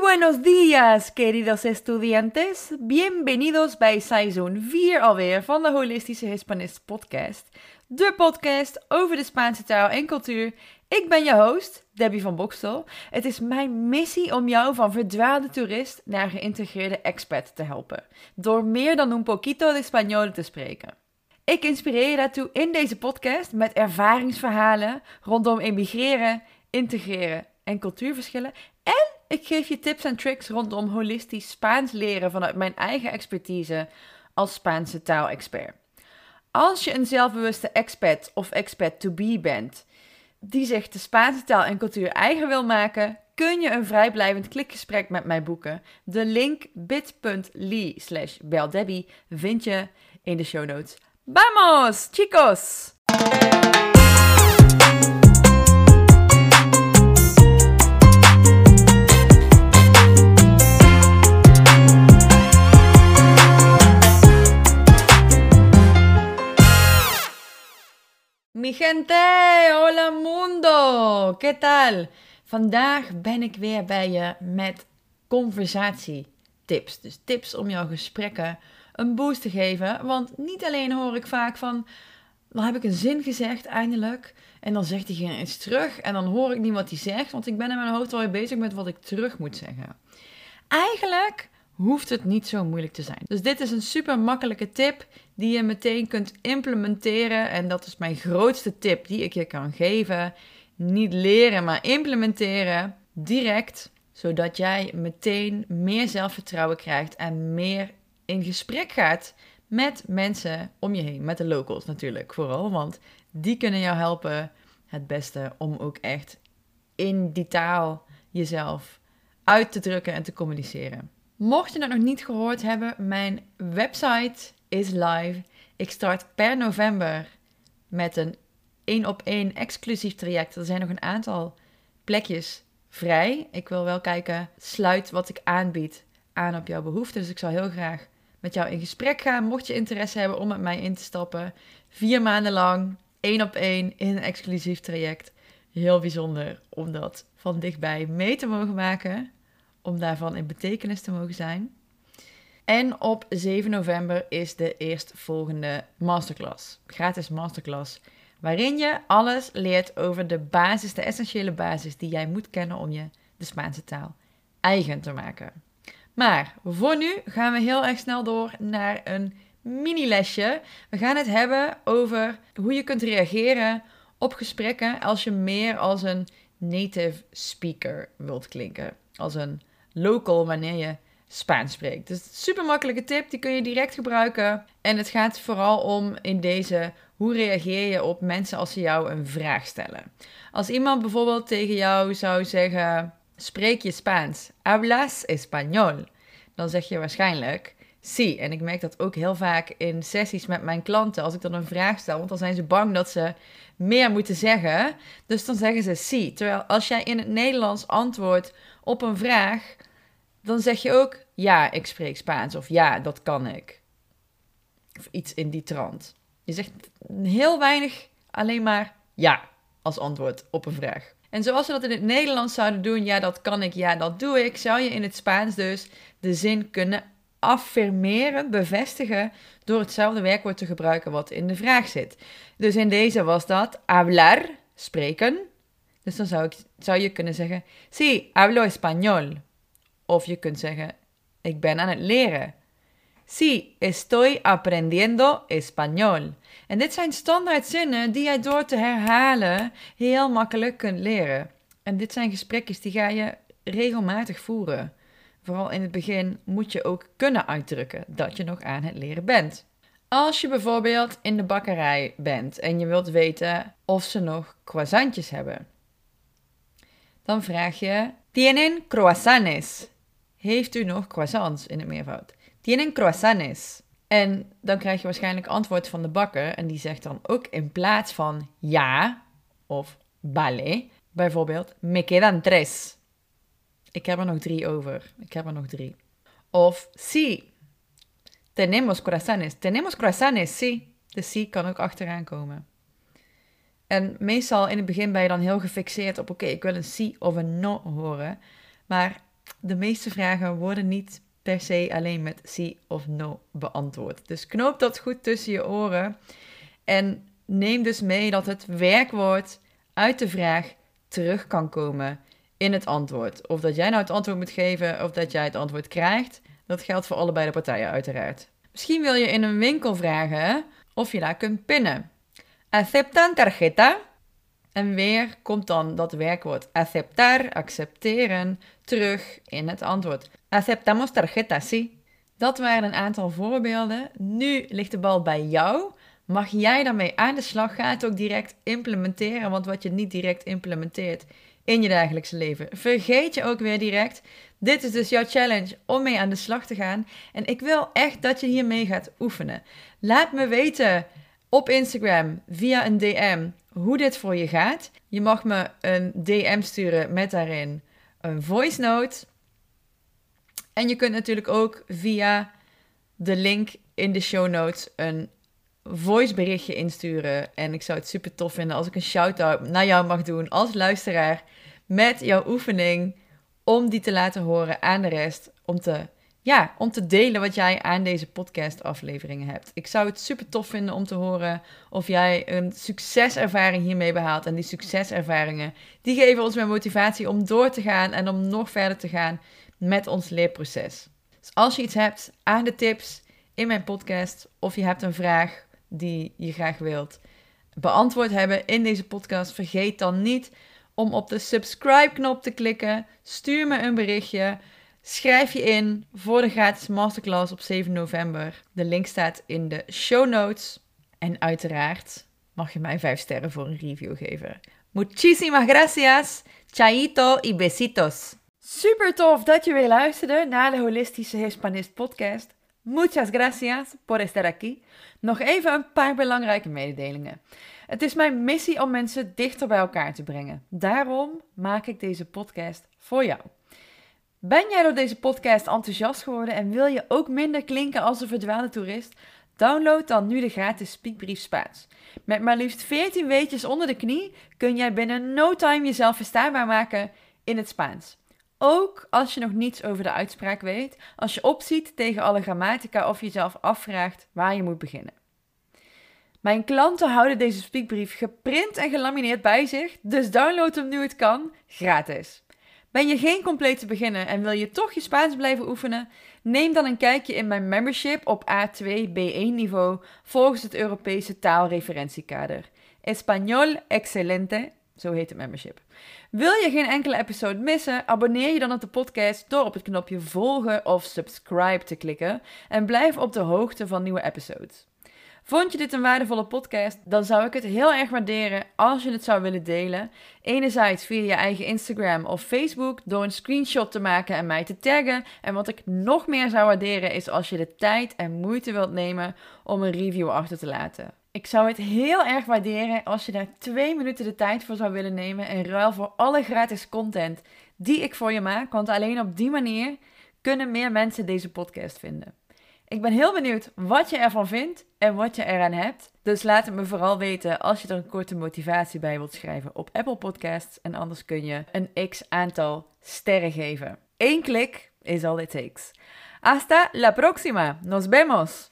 buenos días, queridos estudiantes. Bienvenidos bij seizoen 4 alweer van de Holistische Hispanist podcast. De podcast over de Spaanse taal en cultuur. Ik ben je host, Debbie van Bokstel. Het is mijn missie om jou van verdwaalde toerist naar geïntegreerde expat te helpen. Door meer dan un poquito de español te spreken. Ik inspireer je daartoe in deze podcast met ervaringsverhalen rondom emigreren, integreren en cultuurverschillen. En ik geef je tips en tricks rondom holistisch Spaans leren vanuit mijn eigen expertise als Spaanse taalexpert. Als je een zelfbewuste expat of expat to be bent, die zich de Spaanse taal en cultuur eigen wil maken, kun je een vrijblijvend klikgesprek met mij boeken. De link bit.ly slash beldebbie vind je in de show notes. Vamos, chicos! Mi gente, hola mundo, ¿qué tal? Vandaag ben ik weer bij je met conversatietips. Dus tips om jouw gesprekken een boost te geven. Want niet alleen hoor ik vaak van, dan heb ik een zin gezegd eindelijk. En dan zegt diegene iets terug en dan hoor ik niet wat hij zegt. Want ik ben in mijn hoofd alweer bezig met wat ik terug moet zeggen. Eigenlijk hoeft het niet zo moeilijk te zijn. Dus dit is een super makkelijke tip die je meteen kunt implementeren. En dat is mijn grootste tip die ik je kan geven. Niet leren, maar implementeren direct, zodat jij meteen meer zelfvertrouwen krijgt en meer in gesprek gaat met mensen om je heen. Met de locals natuurlijk vooral, want die kunnen jou helpen het beste om ook echt in die taal jezelf uit te drukken en te communiceren. Mocht je dat nog niet gehoord hebben, mijn website is live. Ik start per november met een één op één exclusief traject. Er zijn nog een aantal plekjes vrij. Ik wil wel kijken, sluit wat ik aanbied aan op jouw behoeften. Dus ik zou heel graag met jou in gesprek gaan. Mocht je interesse hebben om met mij in te stappen. Vier maanden lang, één op één, in een exclusief traject. Heel bijzonder om dat van dichtbij mee te mogen maken. Om daarvan in betekenis te mogen zijn. En op 7 november is de eerstvolgende masterclass. Gratis masterclass. Waarin je alles leert over de basis, de essentiële basis die jij moet kennen om je de Spaanse taal eigen te maken. Maar voor nu gaan we heel erg snel door naar een mini-lesje. We gaan het hebben over hoe je kunt reageren op gesprekken als je meer als een native speaker wilt klinken. Als een local wanneer je Spaans spreekt. Dus super makkelijke tip, die kun je direct gebruiken. En het gaat vooral om in deze hoe reageer je op mensen als ze jou een vraag stellen. Als iemand bijvoorbeeld tegen jou zou zeggen: Spreek je Spaans? Hablas español? Dan zeg je waarschijnlijk sí. En ik merk dat ook heel vaak in sessies met mijn klanten als ik dan een vraag stel, want dan zijn ze bang dat ze meer moeten zeggen. Dus dan zeggen ze sí. Terwijl als jij in het Nederlands antwoordt op een vraag, dan zeg je ook ja, ik spreek Spaans of ja, dat kan ik. Of iets in die trant. Je zegt heel weinig alleen maar ja als antwoord op een vraag. En zoals we dat in het Nederlands zouden doen, ja, dat kan ik, ja, dat doe ik, zou je in het Spaans dus de zin kunnen affirmeren, bevestigen, door hetzelfde werkwoord te gebruiken wat in de vraag zit. Dus in deze was dat hablar, spreken. Dus dan zou, ik, zou je kunnen zeggen, sí, hablo español. Of je kunt zeggen, ik ben aan het leren. Sí, estoy aprendiendo español. En dit zijn standaard zinnen die jij door te herhalen heel makkelijk kunt leren. En dit zijn gesprekjes die ga je regelmatig voeren. Vooral in het begin moet je ook kunnen uitdrukken dat je nog aan het leren bent. Als je bijvoorbeeld in de bakkerij bent en je wilt weten of ze nog croissantjes hebben, dan vraag je: Tienen croissants? Heeft u nog croissants in het meervoud? Tienen croissants? En dan krijg je waarschijnlijk antwoord van de bakker en die zegt dan ook in plaats van ja of vale, bijvoorbeeld me quedan tres. Ik heb er nog drie over. Ik heb er nog drie. Of sí, tenemos croissants. Tenemos croissants, sí. De sí kan ook achteraan komen. En meestal in het begin ben je dan heel gefixeerd op, oké, ik wil een sí of een no horen. Maar de meeste vragen worden niet per se alleen met sí of no beantwoord. Dus knoop dat goed tussen je oren en neem dus mee dat het werkwoord uit de vraag terug kan komen in het antwoord. Of dat jij nou het antwoord moet geven of dat jij het antwoord krijgt, dat geldt voor allebei de partijen uiteraard. Misschien wil je in een winkel vragen of je daar kunt pinnen. Aceptan tarjeta? En weer komt dan dat werkwoord aceptar, accepteren, terug in het antwoord. Aceptamos tarjeta, sí. Dat waren een aantal voorbeelden. Nu ligt de bal bij jou. Mag jij daarmee aan de slag? Ga het ook direct implementeren, want wat je niet direct implementeert in je dagelijkse leven, vergeet je ook weer direct. Dit is dus jouw challenge om mee aan de slag te gaan. En ik wil echt dat je hiermee gaat oefenen. Laat me weten op Instagram via een DM hoe dit voor je gaat. Je mag me een DM sturen met daarin een voice note. En je kunt natuurlijk ook via de link in de show notes een voice berichtje insturen. En ik zou het super tof vinden als ik een shout-out naar jou mag doen als luisteraar met jouw oefening om die te laten horen aan de rest. Om te, ja, om te delen wat jij aan deze podcast-afleveringen hebt. Ik zou het super tof vinden om te horen of jij een succeservaring hiermee behaalt. En die succeservaringen, die geven ons meer motivatie om door te gaan en om nog verder te gaan met ons leerproces. Dus als je iets hebt aan de tips in mijn podcast of je hebt een vraag die je graag wilt beantwoord hebben in deze podcast, vergeet dan niet om op de subscribe-knop te klikken. Stuur me een berichtje. Schrijf je in voor de gratis masterclass op 7 november. De link staat in de show notes. En uiteraard mag je mij 5 sterren voor een review geven. Muchísimas gracias. Chaito y besitos. Super tof dat je weer luisterde naar de Holistische Hispanist podcast. Muchas gracias por estar aquí. Nog even een paar belangrijke mededelingen. Het is mijn missie om mensen dichter bij elkaar te brengen. Daarom maak ik deze podcast voor jou. Ben jij door deze podcast enthousiast geworden en wil je ook minder klinken als een verdwaalde toerist? Download dan nu de gratis Speakbrief Spaans. Met maar liefst 14 weetjes onder de knie kun jij binnen no time jezelf verstaanbaar maken in het Spaans. Ook als je nog niets over de uitspraak weet, als je opziet tegen alle grammatica of jezelf afvraagt waar je moet beginnen. Mijn klanten houden deze speakbrief geprint en gelamineerd bij zich, dus download hem nu het kan, gratis. Ben je geen complete beginner en wil je toch je Spaans blijven oefenen? Neem dan een kijkje in mijn membership op A2 B1 niveau volgens het Europese taalreferentiekader. Español Excelente, zo heet het membership. Wil je geen enkele episode missen? Abonneer je dan op de podcast door op het knopje volgen of subscribe te klikken en blijf op de hoogte van nieuwe episodes. Vond je dit een waardevolle podcast? Dan zou ik het heel erg waarderen als je het zou willen delen. Enerzijds via je eigen Instagram of Facebook door een screenshot te maken en mij te taggen. En wat ik nog meer zou waarderen is als je de tijd en moeite wilt nemen om een review achter te laten. Ik zou het heel erg waarderen als je daar twee minuten de tijd voor zou willen nemen in ruil voor alle gratis content die ik voor je maak. Want alleen op die manier kunnen meer mensen deze podcast vinden. Ik ben heel benieuwd wat je ervan vindt en wat je eraan hebt. Dus laat het me vooral weten als je er een korte motivatie bij wilt schrijven op Apple Podcasts. En anders kun je een x aantal sterren geven. Eén klik is all it takes. Hasta la próxima. Nos vemos.